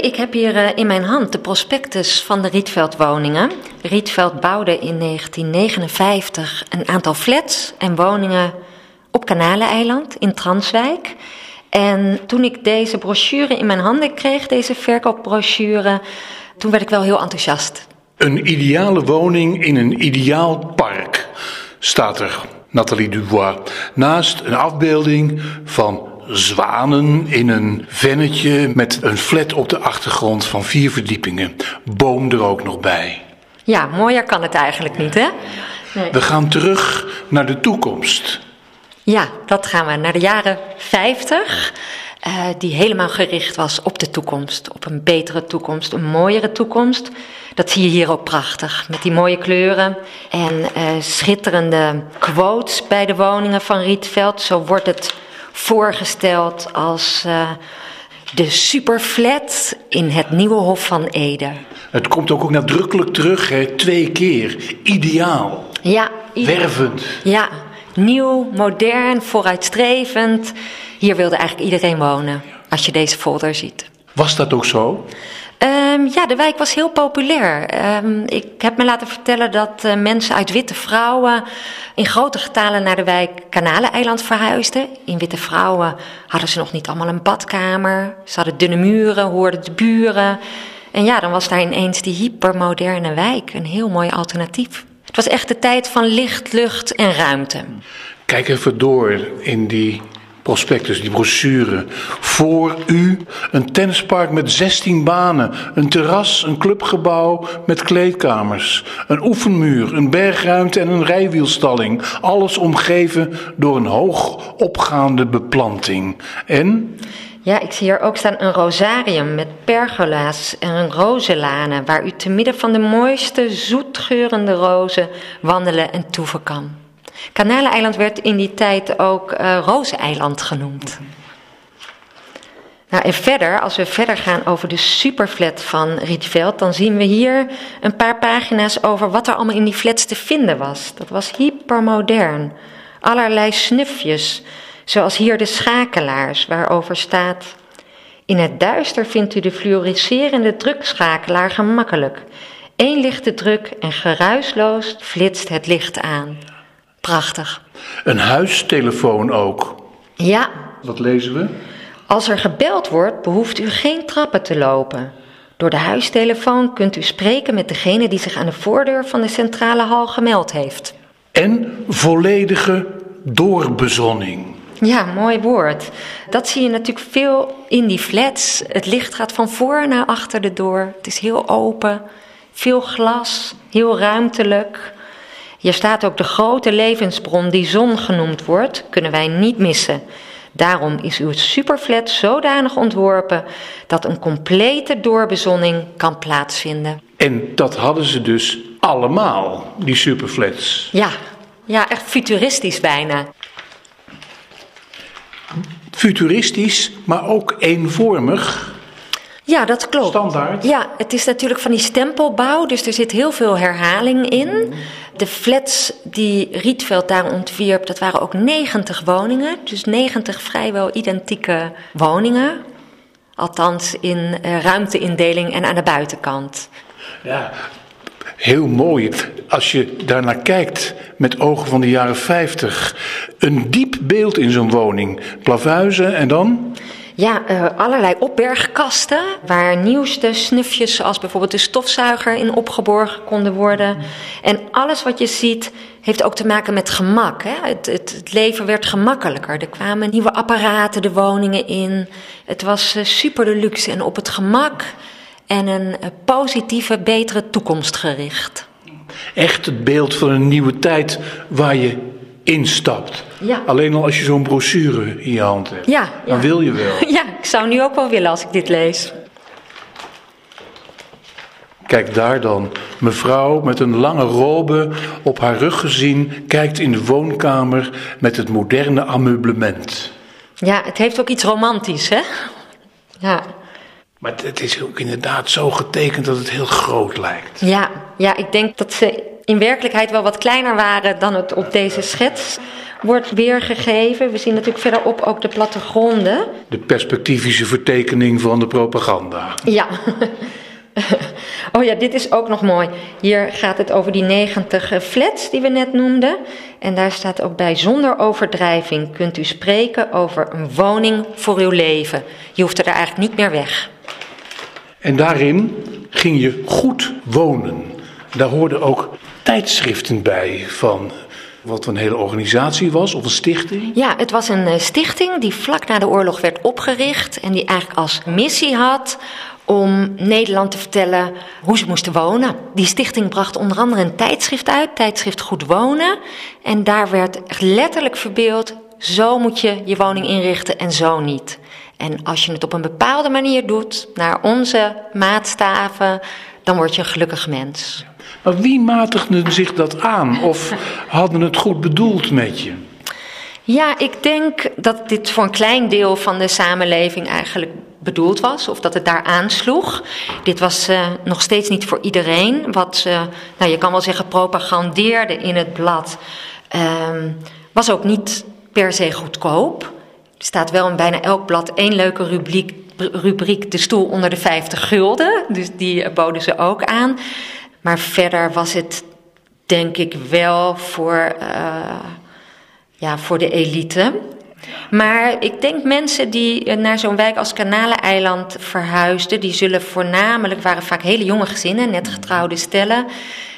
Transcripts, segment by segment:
Ik heb hier eh, in mijn hand de prospectus van de Rietveld woningen. Rietveld bouwde in 1959 een aantal flats en woningen op Kanaleneiland in Transwijk. En toen ik deze brochure in mijn handen kreeg, deze verkoopbrochure, toen werd ik wel heel enthousiast. Een ideale woning in een ideaal park, staat er, Nathalie Dubois. Naast een afbeelding van zwanen in een vennetje met een flat op de achtergrond van vier verdiepingen. Boom er ook nog bij. Ja, mooier kan het eigenlijk niet, hè? Nee. We gaan terug naar de toekomst. Ja, dat gaan we naar de jaren 50. Uh, die helemaal gericht was op de toekomst. Op een betere toekomst, een mooiere toekomst. Dat zie je hier ook prachtig. Met die mooie kleuren en uh, schitterende quotes bij de woningen van Rietveld. Zo wordt het voorgesteld als uh, de superflat in het nieuwe Hof van Ede. Het komt ook, ook nadrukkelijk terug, hè? twee keer. Ideaal. Ja. Wervend. Ja, nieuw, modern, vooruitstrevend. Hier wilde eigenlijk iedereen wonen, als je deze folder ziet. Was dat ook zo? Um, ja, de wijk was heel populair. Um, ik heb me laten vertellen dat uh, mensen uit Witte Vrouwen in grote getalen naar de wijk Kanaleneiland verhuisden. In Witte Vrouwen hadden ze nog niet allemaal een badkamer. Ze hadden dunne muren, hoorden de buren. En ja, dan was daar ineens die hypermoderne wijk, een heel mooi alternatief. Het was echt de tijd van licht, lucht en ruimte. Kijk even door in die prospectus, die brochure. Voor u een tennispark met 16 banen, een terras, een clubgebouw met kleedkamers, een oefenmuur, een bergruimte en een rijwielstalling. Alles omgeven door een hoog opgaande beplanting. En ja, ik zie hier ook staan een rosarium met pergola's en een rozenlanen, waar u te midden van de mooiste zoetgeurende rozen wandelen en toeven kan. Kanaleneiland werd in die tijd ook uh, Rozeneiland genoemd. Nou, en verder, als we verder gaan over de superflat van Rietveld, dan zien we hier een paar pagina's over wat er allemaal in die flats te vinden was. Dat was hypermodern. Allerlei snufjes, zoals hier de schakelaars, waarover staat. In het duister vindt u de fluoriserende drukschakelaar gemakkelijk. Eén lichte druk en geruisloos flitst het licht aan. Prachtig. Een huistelefoon ook. Ja. Wat lezen we? Als er gebeld wordt, behoeft u geen trappen te lopen. Door de huistelefoon kunt u spreken met degene die zich aan de voordeur van de centrale hal gemeld heeft. En volledige doorbezonning. Ja, mooi woord. Dat zie je natuurlijk veel in die flats. Het licht gaat van voor naar achter de deur. Het is heel open, veel glas, heel ruimtelijk. Hier staat ook de grote levensbron die zon genoemd wordt, kunnen wij niet missen. Daarom is uw superflat zodanig ontworpen dat een complete doorbezonning kan plaatsvinden. En dat hadden ze dus allemaal, die superflats. Ja, ja echt futuristisch bijna. Futuristisch, maar ook eenvormig. Ja, dat klopt. Standaard. Ja, het is natuurlijk van die stempelbouw, dus er zit heel veel herhaling in. De flats die Rietveld daar ontwierp, dat waren ook 90 woningen. Dus 90 vrijwel identieke woningen. Althans in uh, ruimteindeling en aan de buitenkant. Ja, heel mooi. Als je daarnaar kijkt met ogen van de jaren 50. Een diep beeld in zo'n woning. Plavuizen en dan? Ja, uh, allerlei opbergkasten waar nieuwste snufjes, zoals bijvoorbeeld de stofzuiger, in opgeborgen konden worden. En alles wat je ziet heeft ook te maken met gemak. Hè? Het, het, het, leven werd gemakkelijker. Er kwamen nieuwe apparaten de woningen in. Het was uh, super deluxe en op het gemak en een uh, positieve, betere toekomst gericht. Echt het beeld van een nieuwe tijd waar je instapt. Ja. Alleen al als je zo'n brochure in je hand hebt. Ja, dan wil je wel. Ja, ik zou nu ook wel willen als ik dit lees. Kijk daar dan. Mevrouw met een lange robe op haar rug gezien kijkt in de woonkamer met het moderne ameublement. Ja, het heeft ook iets romantisch, hè? Ja. Maar het is ook inderdaad zo getekend dat het heel groot lijkt. Ja, ja ik denk dat ze in werkelijkheid wel wat kleiner waren dan het op deze schets wordt weergegeven. We zien natuurlijk verderop ook de plattegronden. De perspectivische vertekening van de propaganda. Ja. Oh ja, dit is ook nog mooi. Hier gaat het over die 90 flats die we net noemden. En daar staat ook bij: zonder overdrijving kunt u spreken over een woning voor uw leven. Je hoeft er eigenlijk niet meer weg. En daarin ging je goed wonen. Daar hoorden ook tijdschriften bij van wat een hele organisatie was of een stichting? Ja, het was een eh, stichting die vlak na de oorlog werd opgericht en die eigenlijk als missie had om Nederland te vertellen hoe ze moesten wonen. Die stichting bracht onder andere een tijdschrift uit, tijdschrift Goed Wonen. En daar werd letterlijk verbeeld, zo moet je je woning inrichten en zo niet. En als je het op een bepaalde manier doet, naar onze maatstaven, dan word je een gelukkig mens. Maar wie matigde zich dat aan? Of hadden het goed bedoeld met je? Ja, ik denk dat dit voor een klein deel van de samenleving eigenlijk bedoeld was, of dat het daar aansloeg. Dit was uh, nog steeds niet voor iedereen. Wat, uh, nou, je kan wel zeggen, propagandeerde in het blad, uh, was ook niet per se goedkoop. Er staat wel in bijna elk blad één leuke rubriek, rubriek de stoel onder de 50 gulden. Dus die boden ze ook aan. Maar verder was het denk ik wel voor, uh, ja, voor de elite. Maar ik denk mensen die naar zo'n wijk als Kanaleneiland verhuisden, die zullen voornamelijk, waren vaak hele jonge gezinnen, net getrouwde stellen.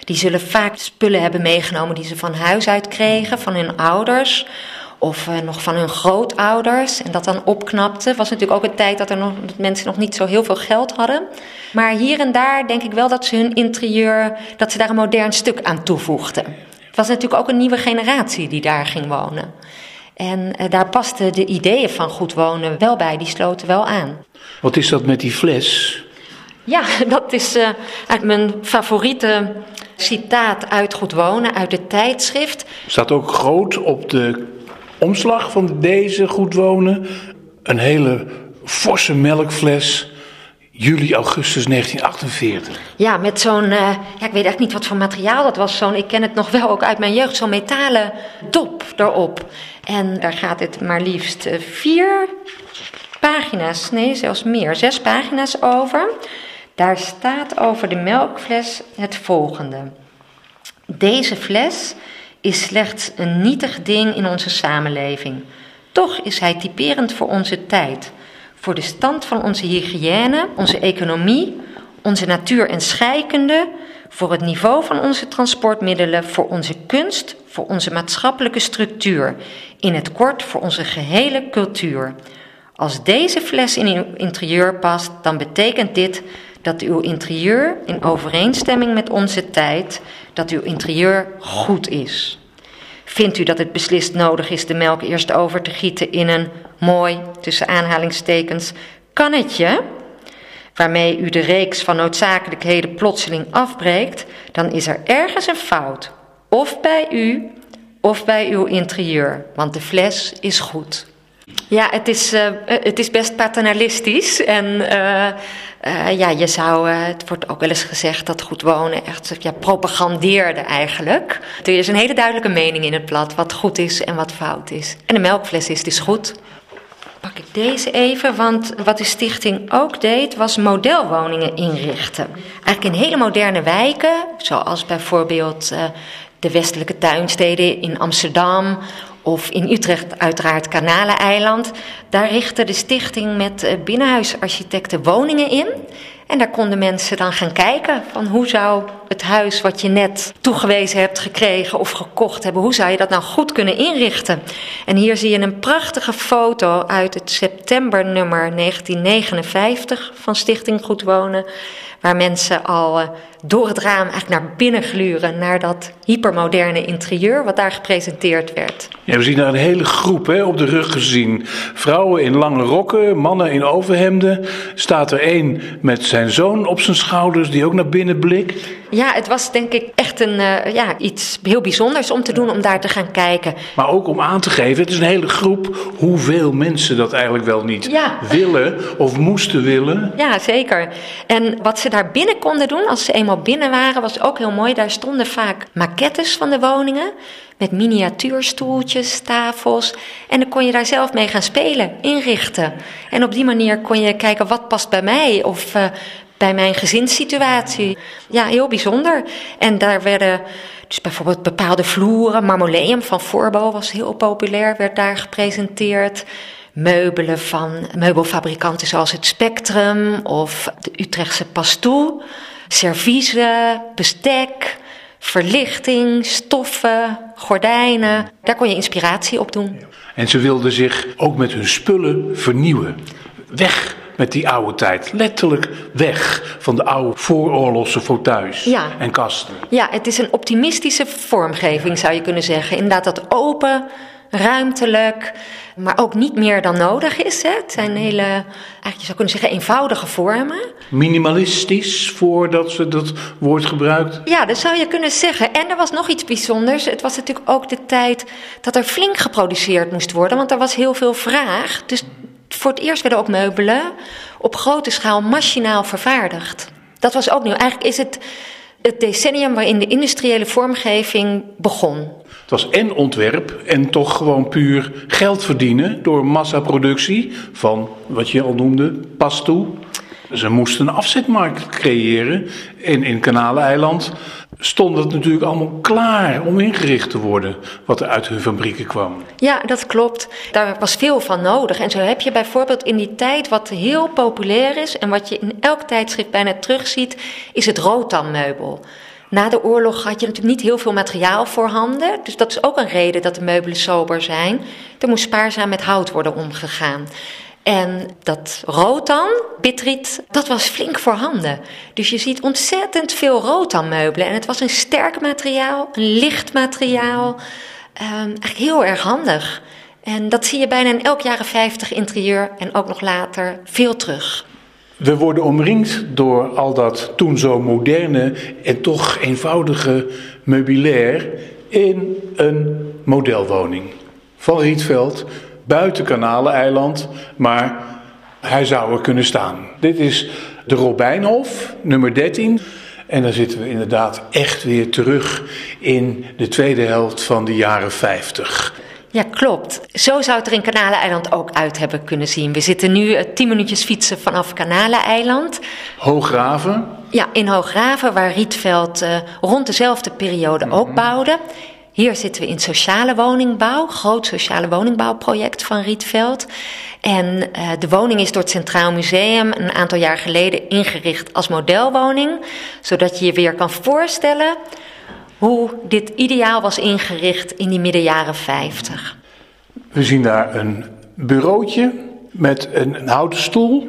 Die zullen vaak spullen hebben meegenomen die ze van huis uit kregen, van hun ouders of uh, nog van hun grootouders en dat dan opknapte. was natuurlijk ook een tijd dat, er nog, dat mensen nog niet zo heel veel geld hadden. Maar hier en daar denk ik wel dat ze hun interieur, dat ze daar een modern stuk aan toevoegden. Het was natuurlijk ook een nieuwe generatie die daar ging wonen. En uh, daar pasten de ideeën van goed wonen wel bij, die sloten wel aan. Wat is dat met die fles? Ja, dat is uh, eigenlijk mijn favoriete citaat uit Goed Wonen, uit het tijdschrift. Staat ook groot op de omslag van deze Goed Wonen. Een hele forse melkfles. Juli, augustus 1948. Ja, met zo'n, uh, ja, ik weet eigenlijk niet wat voor materiaal dat was. Zo'n, ik ken het nog wel ook uit mijn jeugd, zo'n metalen dop erop. En daar gaat het maar liefst uh, vier pagina's, nee, zelfs meer, zes pagina's over. Daar staat over de melkfles het volgende. Deze fles is slechts een nietig ding in onze samenleving. Toch is hij typerend voor onze tijd, voor de stand van onze hygiëne, onze economie, onze natuur en scheikunde, voor het niveau van onze transportmiddelen, voor onze kunst, voor onze maatschappelijke structuur, in het kort voor onze gehele cultuur. Als deze fles in uw interieur past, dan betekent dit dat uw interieur in overeenstemming met onze tijd, dat uw interieur goed is. Vindt u dat het beslist nodig is de melk eerst over te gieten in een mooi, tussen aanhalingstekens, kannetje, waarmee u de reeks van noodzakelijkheden plotseling afbreekt, dan is er ergens een fout. Of bij u, of bij uw interieur, want de fles is goed. Ja, het is, uh, het is best paternalistisch. En uh, uh, ja, je zou, het wordt ook wel eens gezegd dat goed wonen echt ja, propagandeerde eigenlijk. Er is een hele duidelijke mening in het blad wat goed is en wat fout is. En de melkfles is dus goed. Pak ik deze even, want wat de stichting ook deed, was modelwoningen inrichten. Eigenlijk in hele moderne wijken, zoals bijvoorbeeld de westelijke tuinsteden in Amsterdam of in Utrecht uiteraard Kanaleneiland. Daar richtte de stichting met eh, binnenhuisarchitecten woningen in. En daar konden mensen dan gaan kijken van hoe zou het huis wat je net toegewezen hebt gekregen of gekocht hebben, hoe zou je dat nou goed kunnen inrichten? En hier zie je een prachtige foto uit het septembernummer 1959 van Stichting Goed Wonen waar mensen al uh, door het raam eigenlijk naar binnen gluren, naar dat hypermoderne interieur wat daar gepresenteerd werd. Ja, we zien daar een hele groep hè, op de rug gezien. Vrouwen in lange rokken, mannen in overhemden. Staat er één met zijn zoon op zijn schouders die ook naar binnen blikt. Ja, het was denk ik echt een, uh, ja, iets heel bijzonders om te doen, om daar te gaan kijken. Maar ook om aan te geven, het is een hele groep, hoeveel mensen dat eigenlijk wel niet Ja. willen of moesten willen. Ja, zeker. En wat ze daar binnen konden doen, als ze binnen waren, was ook heel mooi. Daar stonden vaak maquettes van de woningen. Met miniatuurstoeltjes, tafels. En dan kon je daar zelf mee gaan spelen, inrichten. En op die manier kon je kijken wat past bij mij of eh, bij mijn gezinssituatie. Ja, heel bijzonder. En daar werden dus bijvoorbeeld bepaalde vloeren. Marmoleum van Forbo was heel populair, werd daar gepresenteerd. Meubelen van meubelfabrikanten zoals het Spectrum of de Utrechtse Pastoe. Serviezen, bestek, verlichting, stoffen, gordijnen. Daar kon je inspiratie op doen. En ze wilden zich ook met hun spullen vernieuwen. Weg met die oude tijd. Letterlijk weg van de oude vooroorlogse fauteuils Ja. en kasten. Ja, het is een optimistische vormgeving, zou je kunnen zeggen. Inderdaad, dat open, ruimtelijk, maar ook niet meer dan nodig is. Hè. Het zijn hele, eigenlijk je zou kunnen zeggen, eenvoudige vormen. Minimalistisch, voordat ze dat woord gebruikt. Ja, dat zou je kunnen zeggen. En er was nog iets bijzonders. Het was natuurlijk ook de tijd dat er flink geproduceerd moest worden, want er was heel veel vraag. Dus voor het eerst werden ook meubelen op grote schaal machinaal vervaardigd. Dat was ook nieuw. Eigenlijk is het het decennium waarin de industriële vormgeving begon. Het was en ontwerp en toch gewoon puur geld verdienen door massaproductie van wat je al noemde, pas toe. Ze moesten een afzetmarkt creëren en in Kanaleiland stond het natuurlijk allemaal klaar om ingericht te worden wat er uit hun fabrieken kwam. Ja, dat klopt. Daar was veel van nodig. En zo heb je bijvoorbeeld in die tijd wat heel populair is en wat je in elk tijdschrift bijna terugziet, is het rotanmeubel. Na de oorlog had je natuurlijk niet heel veel materiaal voorhanden. Dus dat is ook een reden dat de meubelen sober zijn. Er moest spaarzaam met hout worden omgegaan. En dat rotan, bitriet, dat was flink voorhanden. Dus je ziet ontzettend veel rotanmeubelen. En het was een sterk materiaal, een licht materiaal. Ehm, eigenlijk heel erg handig. En dat zie je bijna in elk jaren 50 interieur en ook nog later veel terug. We worden omringd door al dat toen zo moderne en toch eenvoudige meubilair in een modelwoning van Rietveld, buiten Kanaleiland, maar hij zou er kunnen staan. Dit is de Robijnhof, nummer 13. En dan zitten we inderdaad echt weer terug in de tweede helft van de jaren 50. Ja, klopt. Zo zou het er in Kanaleiland ook uit hebben kunnen zien. We zitten nu eh, 10 minuutjes fietsen vanaf Kanaleiland. Hooggraven, Ja, in Hooggraven, waar Rietveld eh, rond dezelfde periode ook bouwde. Hier zitten we in sociale woningbouw, groot sociale woningbouwproject van Rietveld. En eh, de woning is door het Centraal Museum een aantal jaar geleden ingericht als modelwoning. Zodat je je weer kan voorstellen hoe dit ideaal was ingericht in die midden jaren 50. we zien daar een bureautje met een, een houten stoel.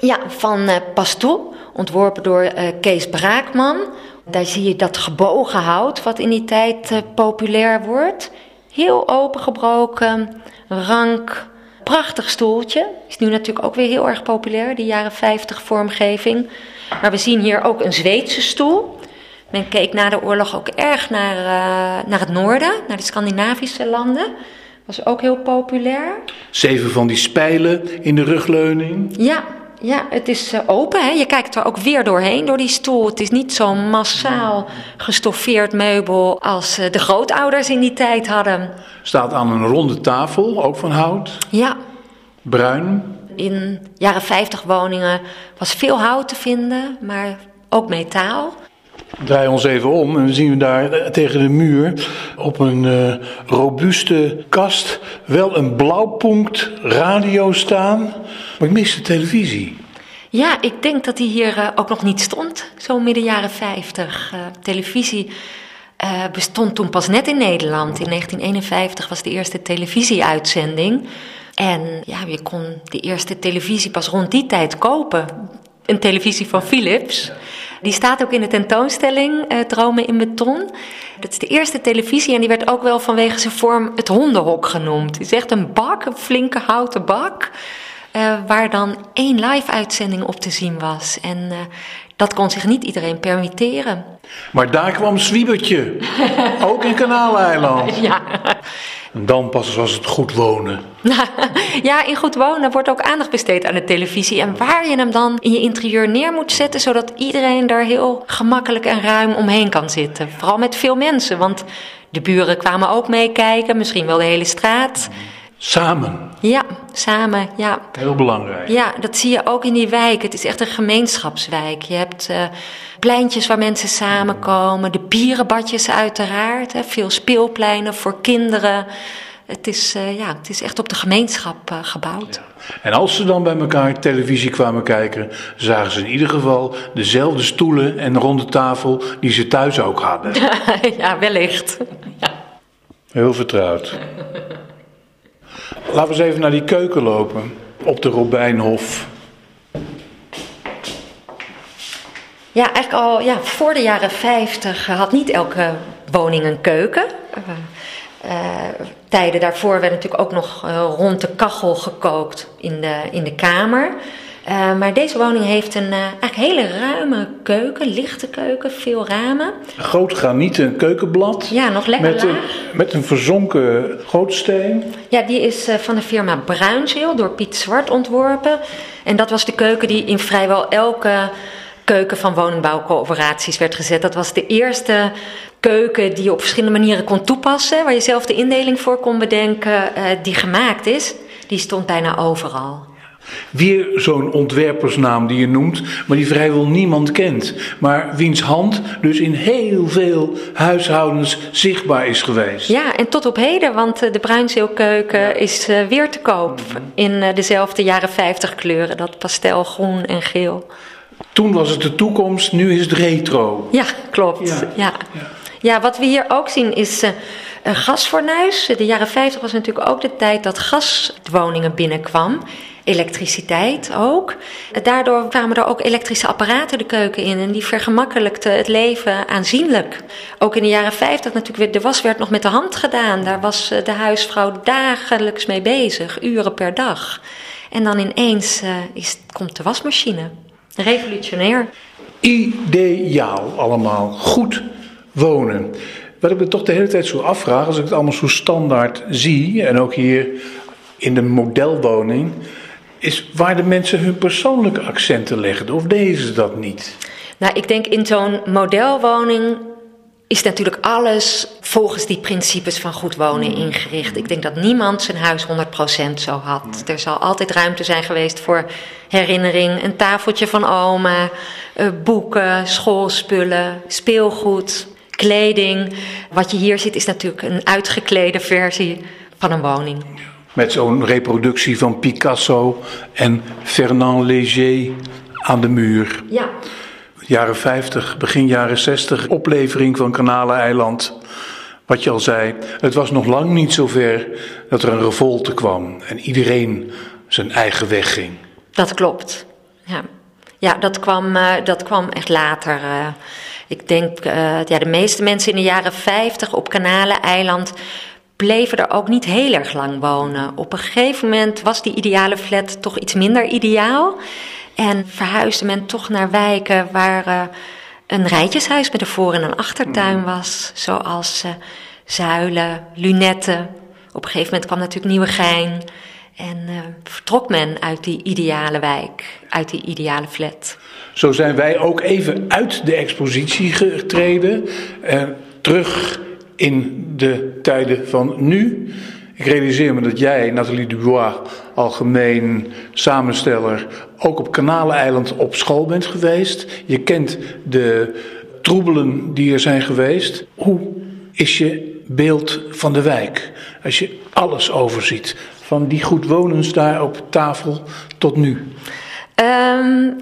Ja, van Pastoe, ontworpen door eh, Kees Braakman. Daar zie je dat gebogen hout wat in die tijd eh, populair wordt. Heel opengebroken, rank, prachtig stoeltje. Is nu natuurlijk ook weer heel erg populair, die jaren 50 vormgeving. Maar we zien hier ook een Zweedse stoel. Men keek na de oorlog ook erg naar, eh, naar het noorden, naar de Scandinavische landen. Was ook heel populair. Zeven van die spijlen in de rugleuning. Ja, ja, het is eh, open. Hè? Je kijkt er ook weer doorheen door die stoel. Het is niet zo'n massaal gestoffeerd meubel als eh, de grootouders in die tijd hadden. Staat aan een ronde tafel, ook van hout, Ja, bruin. in jaren 50 woningen was veel hout te vinden, maar ook metaal. Draai ons even om en dan zien we daar eh, tegen de muur op een eh, robuuste kast wel een blauwpunkt radio staan. Maar ik mis de televisie. Ja, ik denk dat die hier eh, ook nog niet stond, zo midden jaren 50. Eh, televisie bestond toen pas net in Nederland. In 1951 was de eerste televisieuitzending. En ja, je kon de eerste televisie pas rond die tijd kopen. Een televisie van Philips. Die staat ook in de tentoonstelling eh, Dromen in Beton. Dat is de eerste televisie en die werd ook wel vanwege zijn vorm het hondenhok genoemd. Het is echt een bak, een flinke houten bak. eh, waar dan één live-uitzending op te zien was. En eh, dat kon zich niet iedereen permitteren. Maar daar kwam Zwiebertje, ook in Kanaaleiland. Ja. En dan pas was het goed wonen. ja, in goed wonen wordt ook aandacht besteed aan de televisie. En waar je hem dan in je interieur neer moet zetten, zodat iedereen daar heel gemakkelijk en ruim omheen kan zitten. Vooral met veel mensen, want de buren kwamen ook meekijken, misschien wel de hele straat. Samen. Ja, samen, ja. Heel belangrijk. Ja, dat zie je ook in die wijk. Het is echt een gemeenschapswijk. Je hebt uh, pleintjes waar mensen samenkomen, de bierenbadjes uiteraard, hè, veel speelpleinen voor kinderen. Het is, uh, ja, het is echt op de gemeenschap uh, gebouwd. Ja. En als ze dan bij elkaar televisie kwamen kijken, zagen ze in ieder geval dezelfde stoelen en ronde tafel die ze thuis ook hadden. ja, wellicht. Ja. Heel vertrouwd. Laten we eens even naar die keuken lopen op de Robijnhof. Ja, eigenlijk al ja, voor de jaren 50 had niet elke woning een keuken. Uh, tijden daarvoor werd natuurlijk ook nog uh, rond de kachel gekookt in de, in de kamer. Uh, maar deze woning heeft een uh, eigenlijk hele ruime keuken, lichte keuken, veel ramen. Groot granieten keukenblad. Ja, nog lekker met een, met een verzonken gootsteen. Ja, die is uh, van de firma Bruinzeel door Piet Zwart ontworpen. En dat was de keuken die in vrijwel elke keuken van woningbouwcoöperaties werd gezet. Dat was de eerste keuken die je op verschillende manieren kon toepassen, waar je zelf de indeling voor kon bedenken, die gemaakt is. Die stond bijna overal. Weer zo'n ontwerpersnaam die je noemt, maar die vrijwel niemand kent. Maar wiens hand dus in heel veel huishoudens zichtbaar is geweest. Ja, en tot op heden, want de bruinzeelkeuken is weer te koop in dezelfde jaren 50 kleuren. Dat pastelgroen en geel. Toen was het de toekomst, nu is het retro. Ja, klopt. Ja, ja. ja. ja wat we hier ook zien is een gasfornuis. De jaren 50 was natuurlijk ook de tijd dat gaswoningen binnenkwam elektriciteit ook. Daardoor kwamen er ook elektrische apparaten de keuken in en die vergemakkelijkten het leven aanzienlijk. Ook in de jaren 50 natuurlijk weer, de was werd nog met de hand gedaan. Daar was de huisvrouw dagelijks mee bezig, uren per dag. En dan ineens uh, is, komt de wasmachine. Revolutionair. Ideaal allemaal. Goed wonen. Wat ik me toch de hele tijd zo afvraag, als ik het allemaal zo standaard zie, en ook hier in de modelwoning, is waar de mensen hun persoonlijke accenten leggen. Of deden ze dat niet? Nou, ik denk in zo'n modelwoning is natuurlijk alles volgens die principes van goed wonen ingericht. Ik denk dat niemand zijn huis 100% zo had. Er zal altijd ruimte zijn geweest voor herinnering, een tafeltje van oma, boeken, schoolspullen, speelgoed, kleding. Wat je hier ziet is natuurlijk een uitgeklede versie van een woning. Met zo'n reproductie van Picasso en Fernand Léger aan de muur. Ja. Jaren 50, begin jaren 60, oplevering van Kanaleneiland. Wat je al zei, het was nog lang niet zover dat er een revolte kwam en iedereen zijn eigen weg ging. Dat klopt. Ja, ja dat, kwam, uh, dat kwam echt later. Uh, ik denk, uh, ja, de meeste mensen in de jaren 50 op Kanaleneiland bleven er ook niet heel erg lang wonen. Op een gegeven moment was die ideale flat toch iets minder ideaal. En verhuisde men toch naar wijken waar uh, een rijtjeshuis met een voor- en een achtertuin was. Zoals uh, Zuilen, Lunetten. Op een gegeven moment kwam natuurlijk Nieuwegein. En uh, vertrok men uit die ideale wijk, uit die ideale flat. Zo zijn wij ook even uit de expositie getreden. terug in de tijden van nu. Ik realiseer me dat jij, Nathalie Dubois, algemeen samensteller, ook op Kanaleneiland op school bent geweest. Je kent de troebelen die er zijn geweest. Hoe is je beeld van de wijk? Als je alles overziet, van die goedwonens daar op tafel tot nu. Um...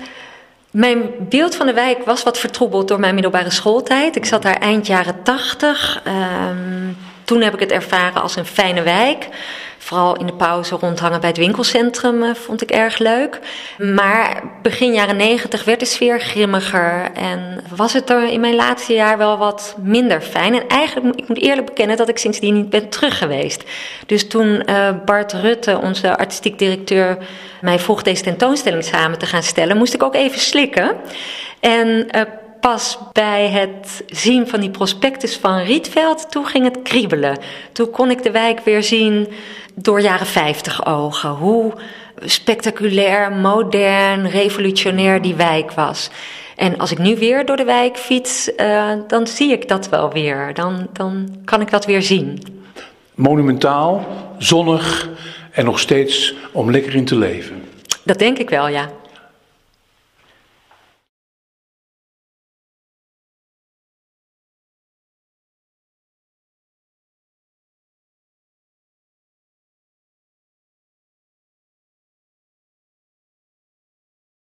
Mijn beeld van de wijk was wat vertroebeld door mijn middelbare schooltijd. Ik zat daar eind jaren tachtig. Um, Toen heb ik het ervaren als een fijne wijk. Vooral in de pauze rondhangen bij het winkelcentrum uh, vond ik erg leuk. Maar begin jaren negentig werd de sfeer grimmiger en was het er in mijn laatste jaar wel wat minder fijn. En eigenlijk, ik moet eerlijk bekennen dat ik sindsdien niet ben terug geweest. Dus toen uh, Bart Rutte, onze artistiek directeur, mij vroeg deze tentoonstelling samen te gaan stellen, moest ik ook even slikken. En uh, pas bij het zien van die prospectus van Rietveld, toen ging het kriebelen. Toen kon ik de wijk weer zien door jaren 50 ogen. Hoe spectaculair, modern, revolutionair die wijk was. En als ik nu weer door de wijk fiets, uh, dan zie ik dat wel weer. Dan, dan kan ik dat weer zien. Monumentaal, zonnig en nog steeds om lekker in te leven. Dat denk ik wel, ja.